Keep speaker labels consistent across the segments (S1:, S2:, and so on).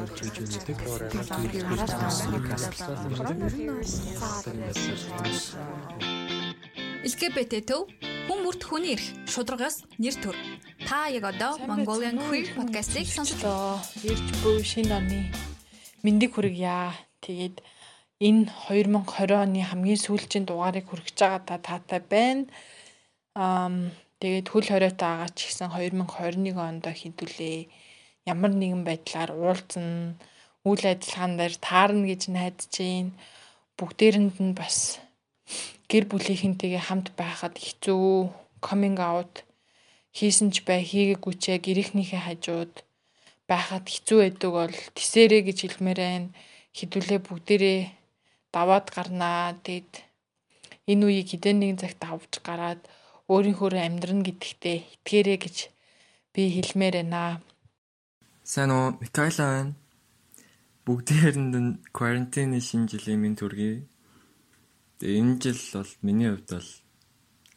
S1: орж иж үздэг.
S2: LGBT төв хүн бүрт хүний эрх шударгаас нэр төр. Та яг одоо Mongolian Queer podcast-ийг
S3: сонслоо. Ирж буй шинэ оны мэндийг хүргье. Тэгээд энэ 2020 оны хамгийн сүүлийн дугаарыг хүргэж байгаа та таатай байна. Аа тэгээд хөл хориотой байгаа ч гэсэн 2021 онд хинтүүлээ. Ямар нэгэн байдлаар уулзсан үйл ажиллагаан дээр таарна гэж найдаж байна. Бүгдээрэнд нь бас гэр бүлийнхэнтэйгээ хамт байхад хэцүү coming out хийсэн ч бай хийгээгүй ч яг гэрийнхнийхээ хажууд байхад хэцүү байдаг бол тисэрэ гэж хэлмээр байна. Хідүүлээ бүгдээрээ даваад гарнаа. Тэгэд энэ үеийг хідэн нэгэн цагт авч гараад өөрийнхөө амьдрна гэдэгтээ итгээрэй гэж би хэлмээр байна.
S4: Сайн уу, Микайла байна. Бүгдээрэнд нь карантины шинэ жилийн минь төргий. Тэгээ энэ жил бол миний хувьд бол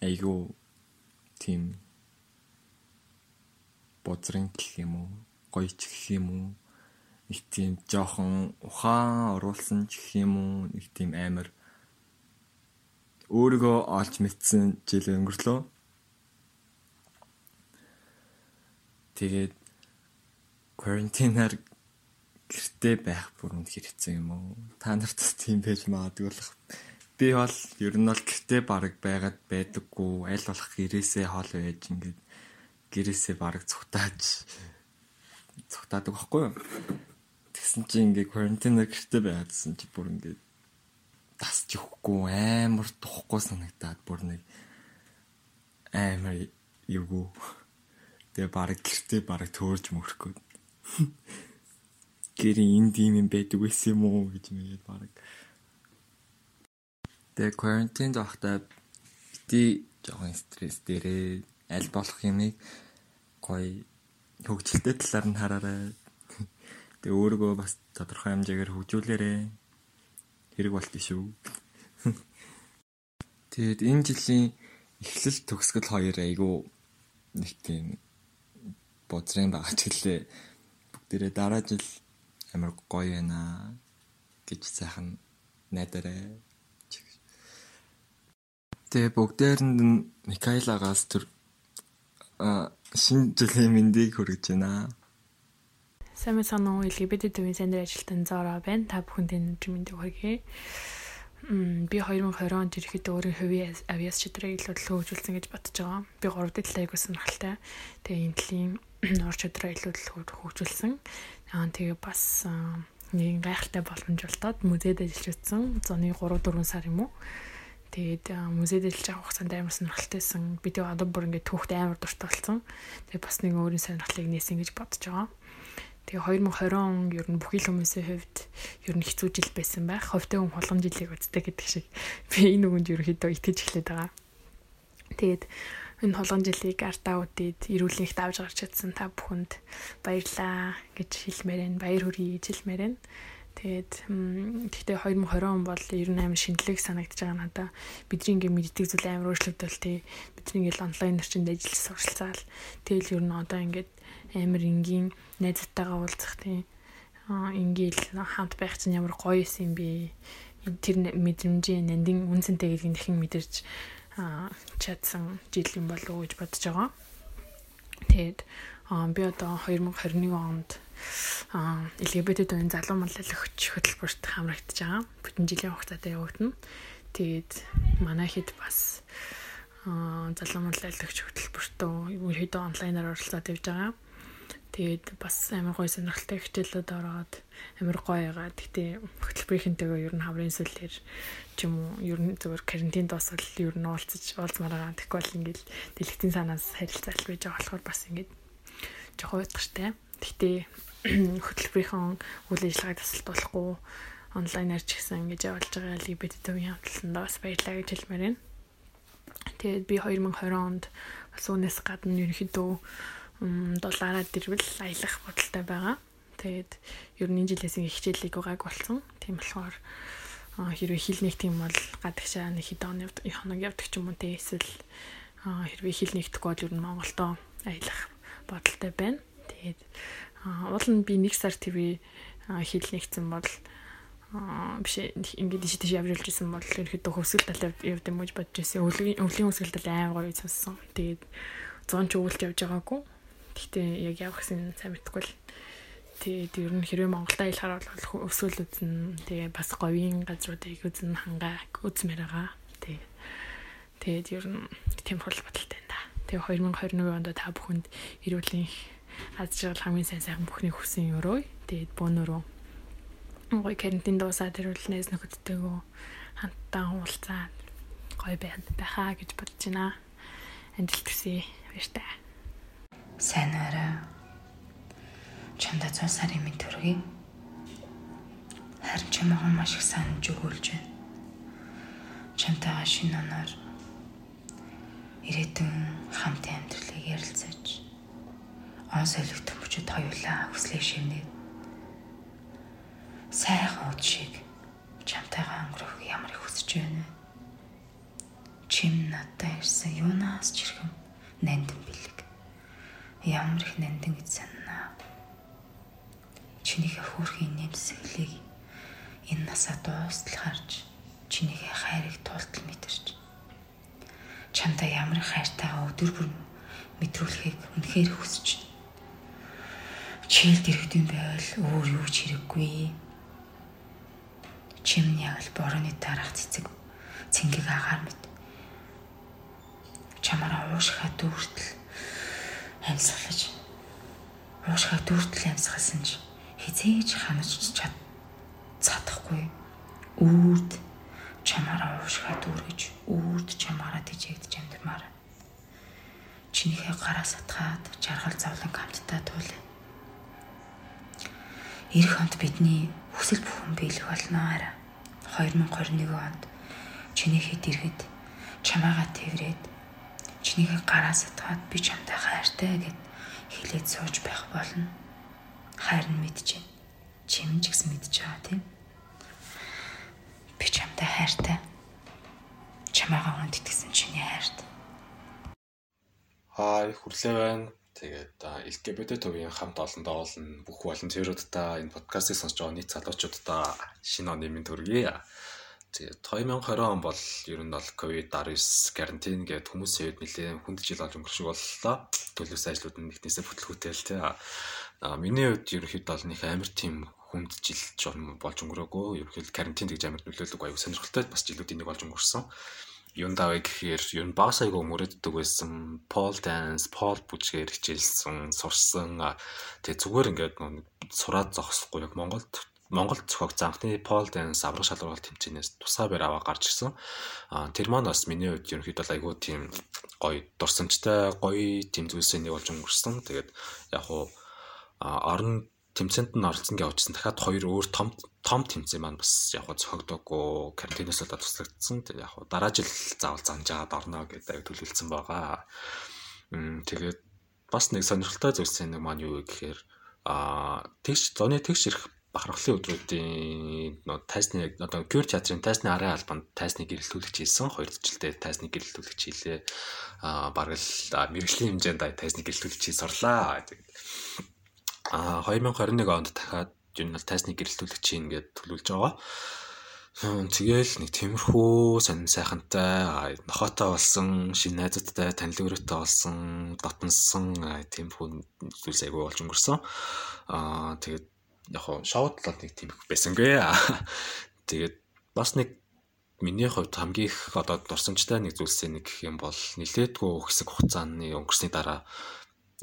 S4: айгүй тийм бозрын гэх юм уу гоё ч гэх юм уу нэг тийм жоохон ухаан оруулсан ч гэх юм уу нэг тийм амар өөрийгөө олж мэдсэн жил өнгөрлөө. Тэгээд карантинаар гэртээ байх бүр үнэхээр хэцүү юм уу? Та нарт тийм байж магадгүй л би бол ер нь бол гэртээ баг байгаад байдаггүй аль болох гэрээсээ хол байж ингээд гэрээсээ бараг цухтааж цухтаадаг байхгүй юу. Тэгсэн чинь ингээ карантинаар гэртээ байгаадсэн чи бүр ингээ тасч өгөхгүй амар тухгүй санагдаад бүр нэг амар юугүй. Тэгээ бараг гэртээ бараг төөрж мөрөхгүй. Гэрийн энд юм юм байдаг байсан юм уу гэж мэгээд бараг. Тэгээ карантинд байхдаа бити жоохон стресс дээрээ аль болох юмыг гоё хөгжилтэй талаар нь хараарай. Тэгээ өөрийгөө бас тодорхой хэмжээгээр хөгжүүлээрэй. Хэрэг болт шүү. Тэгээд энэ жилийн эхлэл төгсгөл хоёр айгүй нэг тийм бодрын байгаа ч гэлээ. Бүгдээрээ дараа жил амар гоё байна гэж сайхан найдараа. Тэгээ бүгдээрэнд нь Микайлагаас төр шинэ жилийн мэндийг хүргэж байна.
S3: Сайн санаа LGBT төвийн сандрын ажилтан Зора байна. Та бүхэнд энэ мэндийг хүргэе. Би 2020 онд ирэхэд өөрийн хувийн авиас чидрийг илүү хөгжүүлсэн гэж бодож байгаа. Би 3 дэх айгуу сонирхолтой. Тэгээ энэ төлийн ор чидраа илүү хөгжүүлсэн. Аа тэгээ бас нэгэн гайхалтай боломж болтоод музейд ажиллаж утсан. Зуны 3 4 сар юм уу? Тэгээд музейд ажиллаж байгаа хугацаанд амар сонирхолтойсэн. Би тэгээ одоо бүр ингээд түүхт амар дуртай болсон. Тэгээд бас нэг өөрийн сонирхлыг нээсэн гэж бодож байгаа. Тэгээ 2020 он ер нь бүхий л хүмүүсийн хувьд ер нь хэцүү жил байсан байх. Ховтой хүн холгон жилийг үздэг гэдэг шиг би энэ үгэнд ерөөхдөө итгэж эхлэв байгаа. Тэгээд энэ холгон жилийг артаа үдээд эрүүлэнхт авч гарч чадсан та бүхэнд баярлаа гэж хэлмээр байна. Баяр хүргэе гэж хэлмээр байна. Тэгээд гэхдээ 2020 он бол ер нь амар шинэлэг санагдаж байгаа надаа. Бидний ингээ мэддэг зүйл амар өөрчлөгдөл тий. Бидний ингээл онлайн орчинд ажиллаж суралцаал. Тэгэл ер нь одоо ингээд амар энгийн найзтайгаа уулзах тий. Аа ингээл хамт байх чинь ямар гоё юм бэ. Тэр мэдрэмжийн нандин үнцэнтэй гэдгийг дахин мэдэрч чадсан жил юм болов уу гэж бодож байгаа. Тэгээд би одоо 2021 онд LGBT төвийн залуу маллал өгч хөтөлбөрт хамрагдаж байгаа. Бүтэн жилийн хугацаатай явагдана. Тэгээд манай хэд бас залуу маллал өгч хөтөлбөртөө ерөөдөө онлайнаар оролцоод явж байгаа. Тэгээд бас амар гоё сонирхолтой хичээлүүд ороод амар гоё байгаа. Гэтэ хөтөлбөрийнхэнтэйгээ ер нь хаврын сүлээр ч юм уу ер нь зөвөр карантин дуусвал ер нь уулзаж уулзмаар байгаа. Тэгэхгүй бол ингээл дэлгэцийн санаас харилцаал байж байгаа болохоор бас ингээд жоохон уйтгартай. Гэтэ хөтөлбөрийн үйл ажиллагааг тасалдуулахгүй онлайнаар ч гэсэн ингэж явуулж байгаа LGBT төвийн хамтлаланд бас баярлалаа гэж хэлмээр байна. Тэгээд би 2020 онд бас үүнээс гадна ерөнхийдөө дулаараа дэрвэл аялах бодолтой байгаа. Тэгээд ер нь энэ жилээс ингээ хичээлийг угааг болсон. Тийм болохоор хэрвээ хил нэг тийм бол гадагшаа нэг хэдэн хоног явдаг ч юм уу те эсвэл хэрвээ хил нэгдэхгүй бол ер нь Монголдоо аялах бодолтой байна. Тэгээд уул нь би 1 сар TV хил нэгсэн бол биш ингээд тийш тийш явж ирсэн бол ерөөдөө хөсгөл тал явд юм гэж бодож байсан. Өвлийн өвлийн хөсгөл тал амар гоё сонссон. Тэгээд 100 ч өвлж явж байгаагүй. Гэхдээ яг явах гэсэн сайн мэдгүй л. Тэгээд ер нь хэрвээ Монголда аялахаар бол өсвөл үзэн тэгээ бас говийн газруудыг үзэн хангаа үзмээр байгаа. Тэгээд тэгээд ер нь тийм хол бодолтой энэ да. Тэгээ 2021 онд та бүхэнд эрүүлийн аз жаргал хамгийн сайн сайхан бүхний хүсэн өрөө. Тэгээд бөөнөрөө гоё карантин дуусаад ирүүлнээс нөхөдтэйгөө хамтдаа уулзаад гоё байхаа гэж бодож байна. Амжилт хүсье. Баяртай.
S1: Сайн орой. Чамда 100 сарын минь төргий. Харин чамайг маш их санаж өгүүлж байна. Чамтайгаа шинэ оноор ирээдүйн хамтын амьдралыг ярилцаж он солигдох бүчөд хоёулаа хүслээ шивнээд сайхан уд шиг чамтайгаа өнгөрөх ямар их хүсэж байна? Чим надад ирсэн юунаас ч ирэхэм нандин бэлэг. Ямар их нандин гэж санана. Чинийхээ хөөрхийн нэмсэглийг энэ насаа дуустал харж чинийхээ хайрыг тултал мэдэрч чамда ямар хайртайгаа өдөр бүр мэдрүүлэхийг үнэхээр хүсэж байна. Чийл дэрэгдэм байвал өөр юу ч хэрэггүй чимний яг л борооны дараах цэцэг цэнгэг агаар мэт чамаараа уушхаа дүүртэл амьсгалж уушхаа дүүртэл амьсгалсан ч хизээж ханаж чад цадахгүй үрд чамаараа уушхаа дүүргэж үрд чамаараа тижээгдэж амьдрмаар чинийхээ гараа сатгаад жаргал зовлон хамтдаа туулъя Ирэх онд бидний хүсэл бүхэн биелэх болно арай. 2021 онд чинийхээ дэргэд чамаагаа тэрвэрэд чинийхээ гараа сатгаад би чамтай хайртай гэд хэлээд сууж байх болно. Хайр нь байна. Чимж гэсэн мэдэж байгаа тийм. Би чамтай хайртай. Чамаагаа хүнд итгэсэн чиний хайрт.
S5: Хай хүрлээ байна. Тэгээд LGBT төвийн хамт олондоо олон бүх волонтеруудаа энэ подкастыг сонсож байгаа нийт залуучуудаа шинэ оны минь төргий. Тэгээд 2020 он бол ер нь бол COVID-19 карантин гэдэг хүмүүсийн үед нэлээд хүнд жил болж өнгөршиг боллоо. Төлөвс ажлууд нь нэгнээсээ бүтлгүүтэй л тий. А миний хувьд ерөнхийдөө бол нэг амар тийм хүнд жил болж өнгөрөөгөө. Ерөнхийдөө карантин гэж амар нөлөөлөг аюу сонирхолтой бас жилүүдийн нэг болж өнгөрсөн юун давай гэхээр ер нь баг сайгүй мөрөддөг байсан пол данс пол бүжгээр хичээлсэн сурсан тэгээ зүгээр ингээд сураад зогсохгүй яг Монголд Монголд зохиогч анхны пол данс аврах шалгуур тэмцээнээс тусаа бэр аваа гарч ирсэн. А тэр маань бас миний хувьд ерөнхийдөө айгүй тийм гоё дурсамжтай гоё тийм зүйлсээ нэг болж өнгөрсөн. Тэгээд яг хуу орон тэмцээнд нь оролцсон гэж очсон. Дахиад хоёр өөр том том тэмцээн маань бас яг зохиогдоогүй карантинаас удаа туслагдсан. Тэгээ яг дараа жил заавал замж агаад орно гэдэг төлөвлөсөн байгаа. Тэгээд бас нэг сонирхолтой зүйлс нэг маань юу гэхээр аа тэгш зоны тэгш ирэх бахархлын өдрүүдийн нөө тайсны одоо Кюр театрын тайсны арын албанд тайсны гэрэлтүүлэгч хийсэн. Хоёр жилдээ тайсны гэрэлтүүлэгч хийлээ. Аа бараг л мэрэгжлийн хэмжээнд тайсны гэрэлтүүлэгч хийж сурлаа. Тэгээд А 2021 онд дахиад юу нь тайсны гэрэлтүүлэгч ингээд төлөвлөж байгаа. Тэгээл нэг тиймэрхүү сонин сайхантай нохотой болсон, шинэ найзуудтай танил өрөөтэй болсон, дотноссон тиймэрхүү зүйлс айгүй болж өнгөрсөн. Аа тэгээд яг хоо шоуд л нэг тийм байсангүй. Тэгээд бас нэг миний хувьд хамгийн их одоо дурсамжтай нэг зүйлсээ нэг гэх юм бол нилээдгүй хэсэг хугацааны өнгөрсний дараа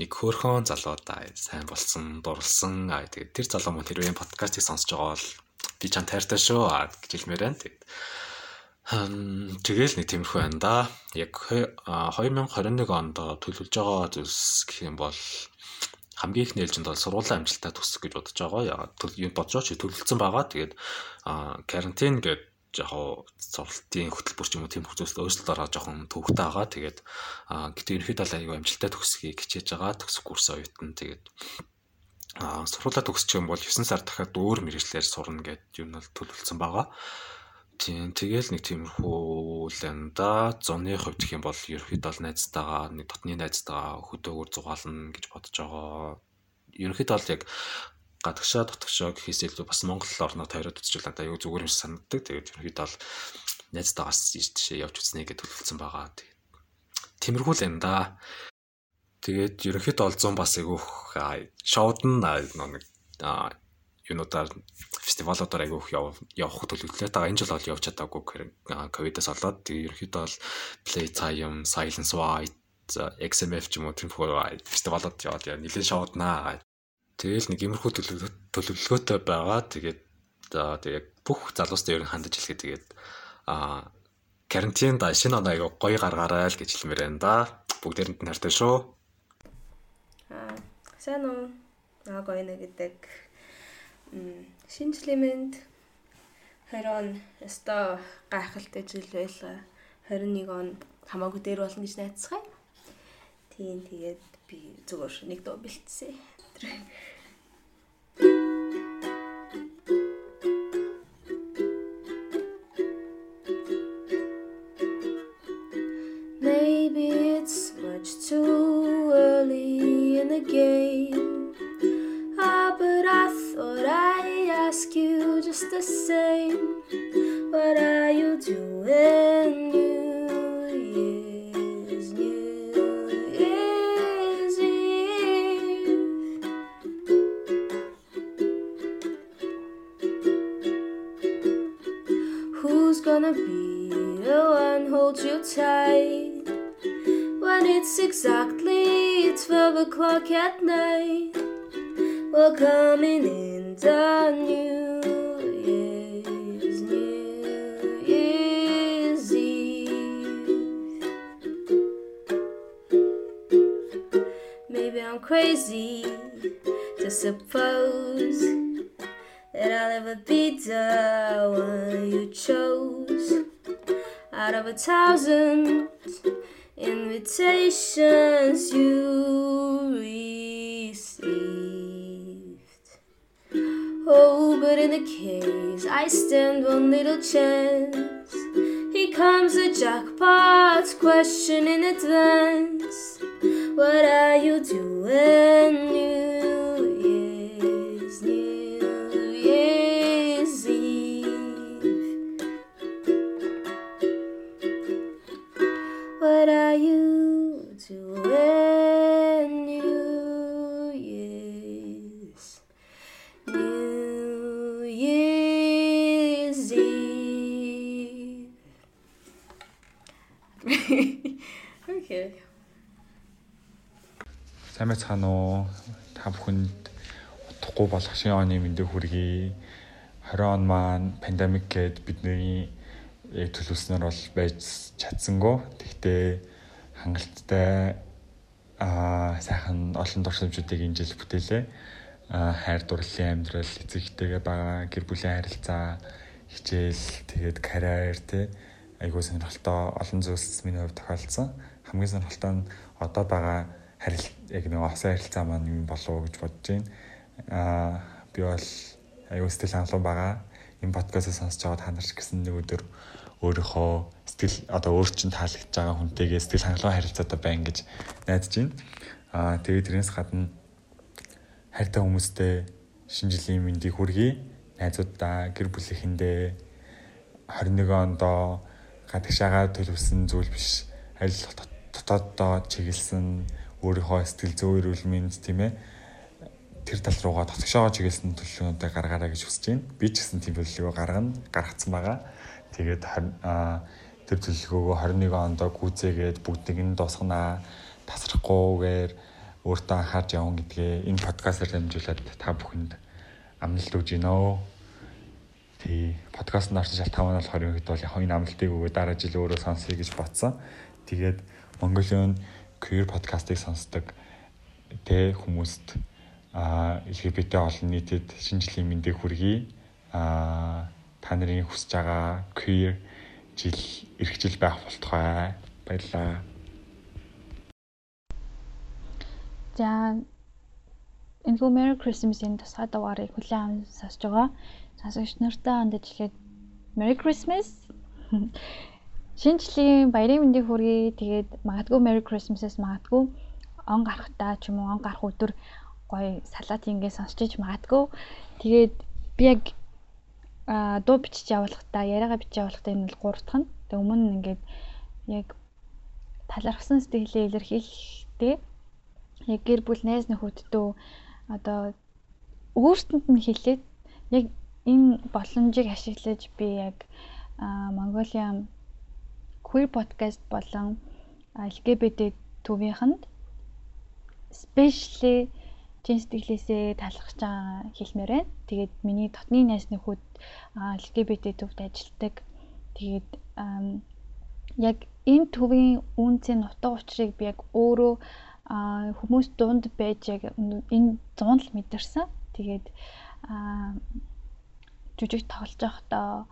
S5: нэг хөөрхөн залуудаа сайн болсон, дурлсан. Аа тэгээд тэр залуу маань хэрвээ подкастыг сонсож байгаа бол би чам тайртай шүү гэж хэлмээр байна. Тэгээд тэгэл нэг тиймэрхүү байна да. Яг 2021 онд төлөвлөж байгаа зүйлс гэх юм бол хамгийн их нээлжинд бол сургуулийн амжилтаа төсөх гэж бодож байгаа. Юм бодож чи төлөвлөсөн байгаа. Тэгээд карантин гэдэг яг сургалтын хөтөлбөр ч юм уу тийм хүмүүсд өөрсдөө ороо жоохон төвхтэй байгаа. Тэгээд гэтээ ерөнхийдөө аюу амжилттай төгсөхийг хичээж байгаа. Төгсөх курс оюутан тэгээд аа сургуулаа төгсчих юм бол 9 сар дахиад өөр мэрэгчлэр сурна гэд юм бол төлөвлөсөн байгаа. Тийм тэгэл нэг тиймэрхүү ланда зоны хувьд гэх юм бол ерөнхийдөө л найзтайгаа нэг дотны найзтайгаа хөдөөгөр зугаална гэж бодож байгаа. Ерөнхийдөө л яг гадагшаа дотгошоо гэхээс илүү бас Монгол орноо тойроод үзчихвэл надад аюу зүгээр юм санагддаг. Тэгээд ерөнхийдөө бол найзтайгаас тийшээ явж үзнэ гэж төлөвлөсөн байгаа. Тиймэрхүү л юм да. Тэгээд ерөнхийдөө бол 100 бас айгүйх шоуд нь нэг юунуудаар фестивалуудаар айгүйх явах төлөвлөлөө. Та энэ жил бол явж чадаагүй ковидос болоод тэгээд ерөнхийдөө бол Playtime, Silence White, XMF ч юм уу тиймэрхүү фестивалууд яваад яа нэлээд шоуднаа Тэгэл нэг иймэрхүү төлөвлөгөөтэй байгаа. Тэгээд за тэгээд бүх залуустай ер нь хандаж хэлэхэд тэгээд а карантинд шинэ оноо аяга гоё гаргаарай л гэж хэлмээр байна да. Бүгдээрэнд нь хайртай шүү.
S6: Аа сайн уу? Аа гоё нэг гэдэг шинэ жилийн мэнд 20 он өстой гайхалтай жил байлаа. 21 он хамаагүй дээр болно гэж найцгаая. Тийм тэгээд би зүгээр нэг дуу бэлтсэн.
S7: Gonna be the one hold you tight when it's exactly 12 o'clock at night? We're coming in the New Year's, New Year's Eve. Maybe I'm crazy to suppose that I'll ever be the one you chose a thousand invitations you received. Oh, but in the case I stand one little chance, here comes the jackpot question in advance. What are you doing? New
S8: Сайн байцгаана уу? Та бүхэнд утгагүй болох шинэ оны мэндийг хүргэе. 20 он маань пандемик гээд бидний яг төлөвснөр бол байж чадсангүй. Тэгтээ хангалттай аа сайхан олон дурсамжуудыг энэ жил бүтээлээ. Аа хайр дурлалын амьдрал, эцэгтэйгээ байгаа гэр бүлийн харилцаа, хичээл, тэгээд карьер те айгуу сонирхолтой олон зүйлс миний хувьд тохиолдсон. Хамгийн сонирхолтой нь одоо байгаа харил яг нэг осон харилцаа маань юм болов гэж бодож байна. Аа би бол аюу сэтгэл хангалуун байгаа. Энэ подкастыг сонсож байгаа та нар ч гэсэн нэг өдөр өөрийнхөө сэтгэл одоо өөр чинь таалагдж байгаа хүнтэйгээ сэтгэл хангалуун харилцаатай байна гэж найдаж байна. Аа тэгээд тэрнээс гадна хайртай хүмүүстэй шинэ жилийн мэндийг хүргэе. Найзуудаа, гэр бүлийнхэндээ 21 ондоо гадагшаагаа төлөвсөн зүйл биш. Аль дотооддоо чиглэсэн өөрийнхөө сэтгэл зүй эрүүл мэнд тийм ээ тэр тал руугаа дотгошоогоо чиглэсэн төлөвлөгөөнүүдээ гаргаарай гэж хүсэж байна. Би ч гэсэн тийм төлөвлөгөө гаргана, гаргацсан байгаа. Тэгээд тэр төлөвлөгөөгөө 21 онд гүйцээгээд бүгдийг нь дуусганаа тасрахгүйгээр өөртөө анхаарч явна гэдгээ энэ подкастаар дамжуулаад та бүхэнд амлалт өгж гинөө. Тий подкаст нарч шалтгаан нь болохоор ерөнхийдөө бол яг энэ амлалтыг өгөө дараа жил өөрөө сонсъё гэж бодсон. Тэгээд Mongolian queer подкастыг сонсдог тэ хүмүүст а LGBT олон нийтэд шинэ жилийн мэндийг хүргэе. а та нарын хүсэж байгаа queer жил эрх жил байх болтугай. Баярлалаа.
S9: За энэхүү Merry Christmas-ийн тусгай дугаарыг хүлээн аван сонсож байгаа. Сонсогч нартай хандаж хэлээд Merry Christmas. Шинэ жилийн баярын мэндийг хүргэе. Тэгээд магадгүй Merry Christmas-аас магадгүй он гарахтаа ч юм уу он гарах өдөр гоё салат ингээ сонсч иж магадгүй. Тэгээд би яг а дуу бичиж явуулахдаа яриагаа бичиж явуулахдаа энэ бол гурав дахь нь. Тэг өмнө нь ингээд яг талархсан сэтгэлээ илэрхийлэхдээ яг гэр бүл найз нөхөддөө одоо өөртөнд нь хэлээд яг энэ боломжийг ашиглаж би яг Mongolia queer podcast болон LGBT төвийнхөнд especially чин сэтгэлээсээ талархаж байгаа хэлмээр байна. Тэгээд миний дотны найз нөхөд LGBT төвд ажилладаг. Тэгээд яг энэ төвийн үнцийн нутаг учрыг би яг өөрөө хүмүүс дунд байж яг энэ 100 л мэдэрсэн. Тэгээд жүжиг тоглож байхдаа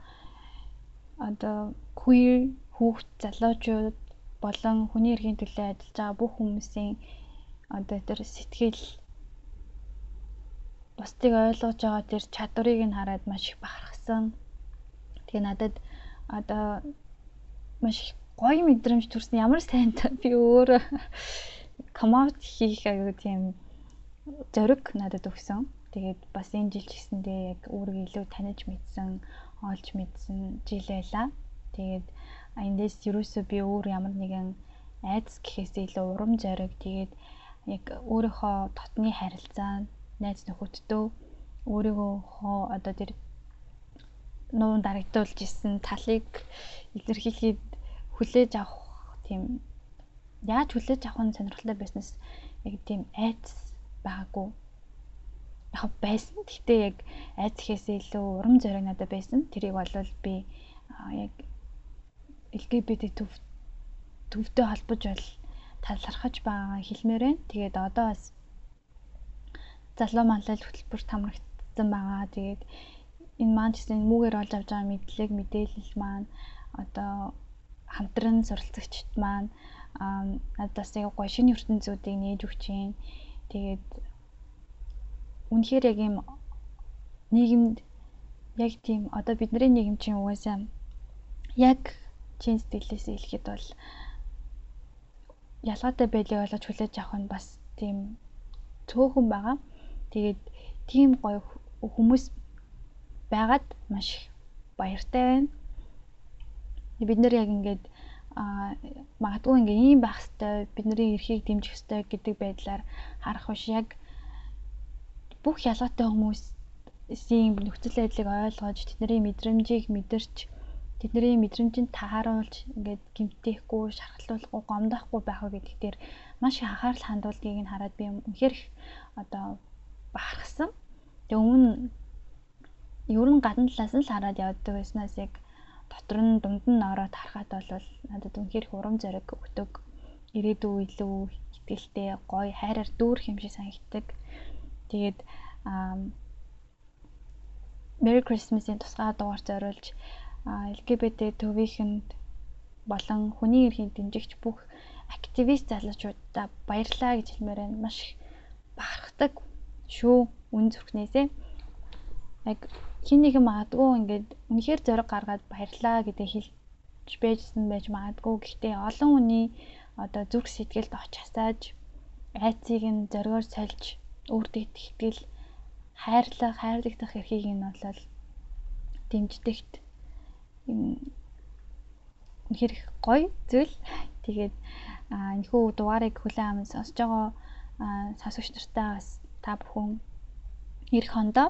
S9: одоо queer хүүхд залуучууд болон хүний эрхийн төлөө ажиллаж байгаа бүх хүмүүсийн одоо тэр сэтгэл бусдыг ойлгож байгаа тэр чадварыг нь хараад маш их бахархсан. Тэгээ надад одоо маш гоё мэдрэмж төрсөн. Ямар сайн би өөрөө коммент хийх аюу тийм зориг надад өгсөн. Тэгээд бас энэ жил ч гэсэндээ яг өөрийгөө илүү таних мэдсэн, олж мэдсэн жил байлаа. Тэгээд эндээс юусоо би өөр ямар нэгэн айдас гэхээс илүү урам зориг тэгээд яг өөрийнхөө дотны харилцаа найз нөхөдтөө өөрийгөө одоо тэр нуун дарагдуулж исэн талыг илэрхийлээд хүлээж авах тийм яаж хүлээж авах нь сонирхолтой байснаас яг тийм айдас байгаагүй яг байсан. Гэхдээ яг айц ихээсээ илүү урам зориг надад байсан. Тэрийг бол би яг LGBT төв төвтэй холбож бол талархаж байгаа хэлмээр байна. Тэгээд одоо бас залуу маллал хөтөлбөрт хамрагдсан байгаа. Тэгээд энэ маань ч гэсэн mūгээр олж авч байгаа мэдлэг, мэдээлэл маань одоо хамтран суралцагчд маань надаас яг гоё шинэ ертөнцүүдийг нээж өгч юм. Тэгээд үнэхээр яг юм нийгэмд яг тийм одоо бидний нийгэм чинь угаасаа яг чин сэтгэлээсээ хэлэхэд бол ялгаатай байдлыг ойлгож хүлээж авах нь бас тийм цөөхөн байгаа. Тэгээд тийм гоё хүмүүс байгаад маш баяртай байна. Бид нэр яг ингээд а магадгүй ингээ ийм байх хэвээр бидний эрхийг дэмжих хэвээр гэдэг байдлаар харах биш яг бүх ялгаатай хүмүүсийн нөхцөл байдлыг ойлгож тэдний мэдрэмжийг мэдэрч тэдний мэдрэмжинд тааруулж ингээд гимтээхгүй шархлуулахгүй гомдохгүй байх уу гэдэг дээр маш их анхаарал хандуулдгийг нь хараад би үнэхээр одоо бахархсан. Тэгээ өмнө ер нь гадна талаас нь л хараад явдаг байснаас яг дотор нь дунд нь ороод харахад бол надад үнэхээр урам зориг өгдөг. Ирээдүй илүү ихтгэлтэй гоё хайраар дүүрэх юм шиг санагддаг. Тэгээд Merry Christmas-ийн тусгай дугаар зориулж LGBT төвийнхэнд болон хүний эрхийн дэмжигч бүх активист залуучуудаа баярлалаа гэж хэлмээр байна. Маш бахархдаг шүү үн зүрхнээсээ. Яг хин нэгэн магадгүй ингээд үнэхээр зориг гаргаад баярлаа гэдэг хэлж байжсэн байж магадгүй. Гэхдээ олон хүний одоо зүрх сэтгэлд оч хасааж айцыг нь зоригоор сольж өөртөө итгэл хайрлах, хайрлагдах эрхийг нь бол дэмждэгт үнэхээр гоё зүйл. Тэгээд энэхүү дугаарыг хүлээн аван сонсож байгаа сонсогч нартаа бас та бүхэн эх хондоо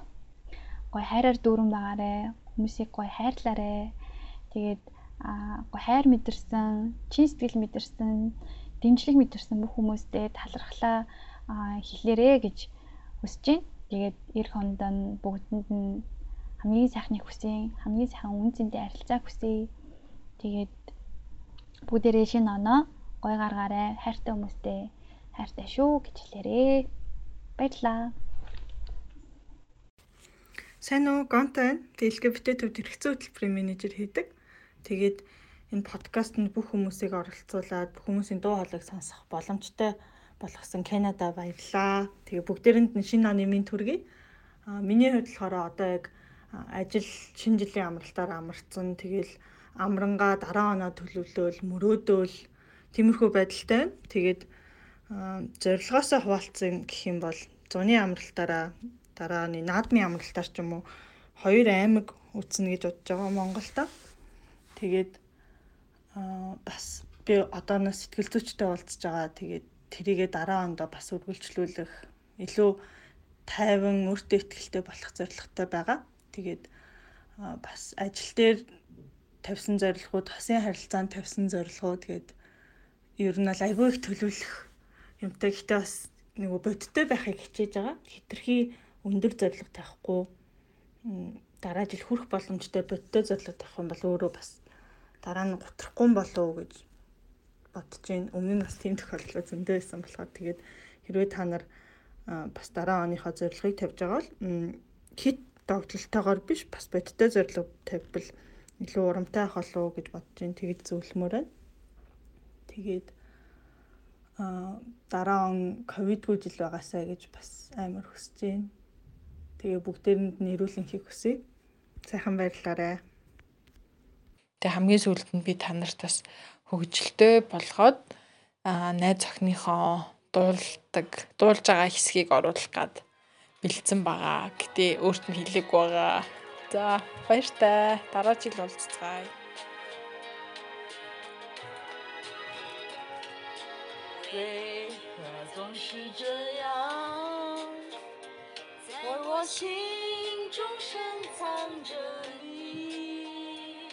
S9: гоё хайраар дүүрэн байгаарэ. Хүмүүсийг гоё хайрлаарэ. Тэгээд гоё хайр мэдэрсэн, чин сэтгэл мэдэрсэн, дэмжлэг мэдэрсэн бүх хүмүүстээ талархлаа хэлээрэ гэж хүсэж байна. Тэгээд эх хондоо бүгдэнд нь хамгийн сайхныг хүсье. Хамгийн сайхан үн цэнтэй харилцааг хүсье. Тэгээд бүгдээрээ шинэ оноо гой гаргаарай. Хайртай хүмүүстэй хайртай шүү гэж хэлээрээ. Баярлаа.
S10: Сайн уу? Гонтой. LGBT төвд хэрэгцээ хөтөлбөрийн менежер хийдэг. Тэгээд энэ подкастт бүх хүмүүсийг оролцуулаад бүх хүмүүсийн дуу хоолойг сонсох боломжтой болгосон Канада баярлаа. Тэгээ бүгдээрэнд нь шинэ оны минь төргий. А миний хувьд болохоор одоо яг ажил шинэ жилийн амралтаар амарцсан. Тэгэл амрангаа дараа оноо төлөвлөөл, мөрөөдөөл тиймэрхүү байдалтай. Тэгээд зорилгоосоо хуваалцсан гэх юм бол зуны амралтаараа дараа нь наадмын амралтаар ч юм уу хоёр аймаг үтснэ гэж бодож байгаа Монголда. Тэгээд бас би одооноос сэтгэл зүйчтэй уулзж байгаа. Тэгээд тэрийгээ дараа ондоо бас үргэлжлүүлэх илүү тайван өөртөө ихтэй болох зорилготой байгаа. Тэгээд бас ажил дээр тавьсан зорилгоуд, хасын харилцаанд тавьсан зорилгоуд тэгээд ер нь бол айгүй их төлөвлөх юмтай гэхдээ бас нөгөө бодиттой байхыг хичээж байгаа. Хитрхи өндөр зорилго тавихгүй дараа жил хүрэх боломжтой бодиттой зорилго тавих юм бол өөрөө бас дараа нь гутрахгүй болов уу гэж бодож байна. Өмнө нь бас тийм тохиолдол зөндөө байсан болохоор тэгээд хэрвээ та нар бас дараа оныхоо зорилгыг тавьж байгаа бол хит давталтайгаар биш бас бодиттой зорилго тавьбал илүү урамтай ах болов уу гэж бодож байна. Тэгэж зөвлөмөр байна. Тэгээд а дараа он ковидгүй жил байгаасаа гэж бас амар хүсэж байна. Тэгээ бүгдээрэнд нь эрүүлэнхийг хүсье. Сайхан баярлаарай.
S3: Тэгээ хамгийн сүүлд нь би та нарт бас хөгжилтэй болгоод а найз охиныхоо дуулдаг, дуулж байгаа хэсгийг оруулах гад бэлдсэн байгаа. Гэтэ өөрт нь хэлээгүй байгаа. За баяртай. Дараа жил уулзцгаая.
S7: 对，可总是这样，在我心中深藏着你。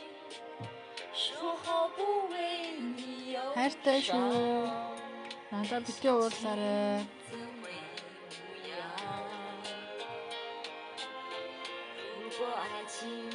S7: 说好不为你忧
S3: хайртай шүү. Надад битгий уурлаарай.
S7: see.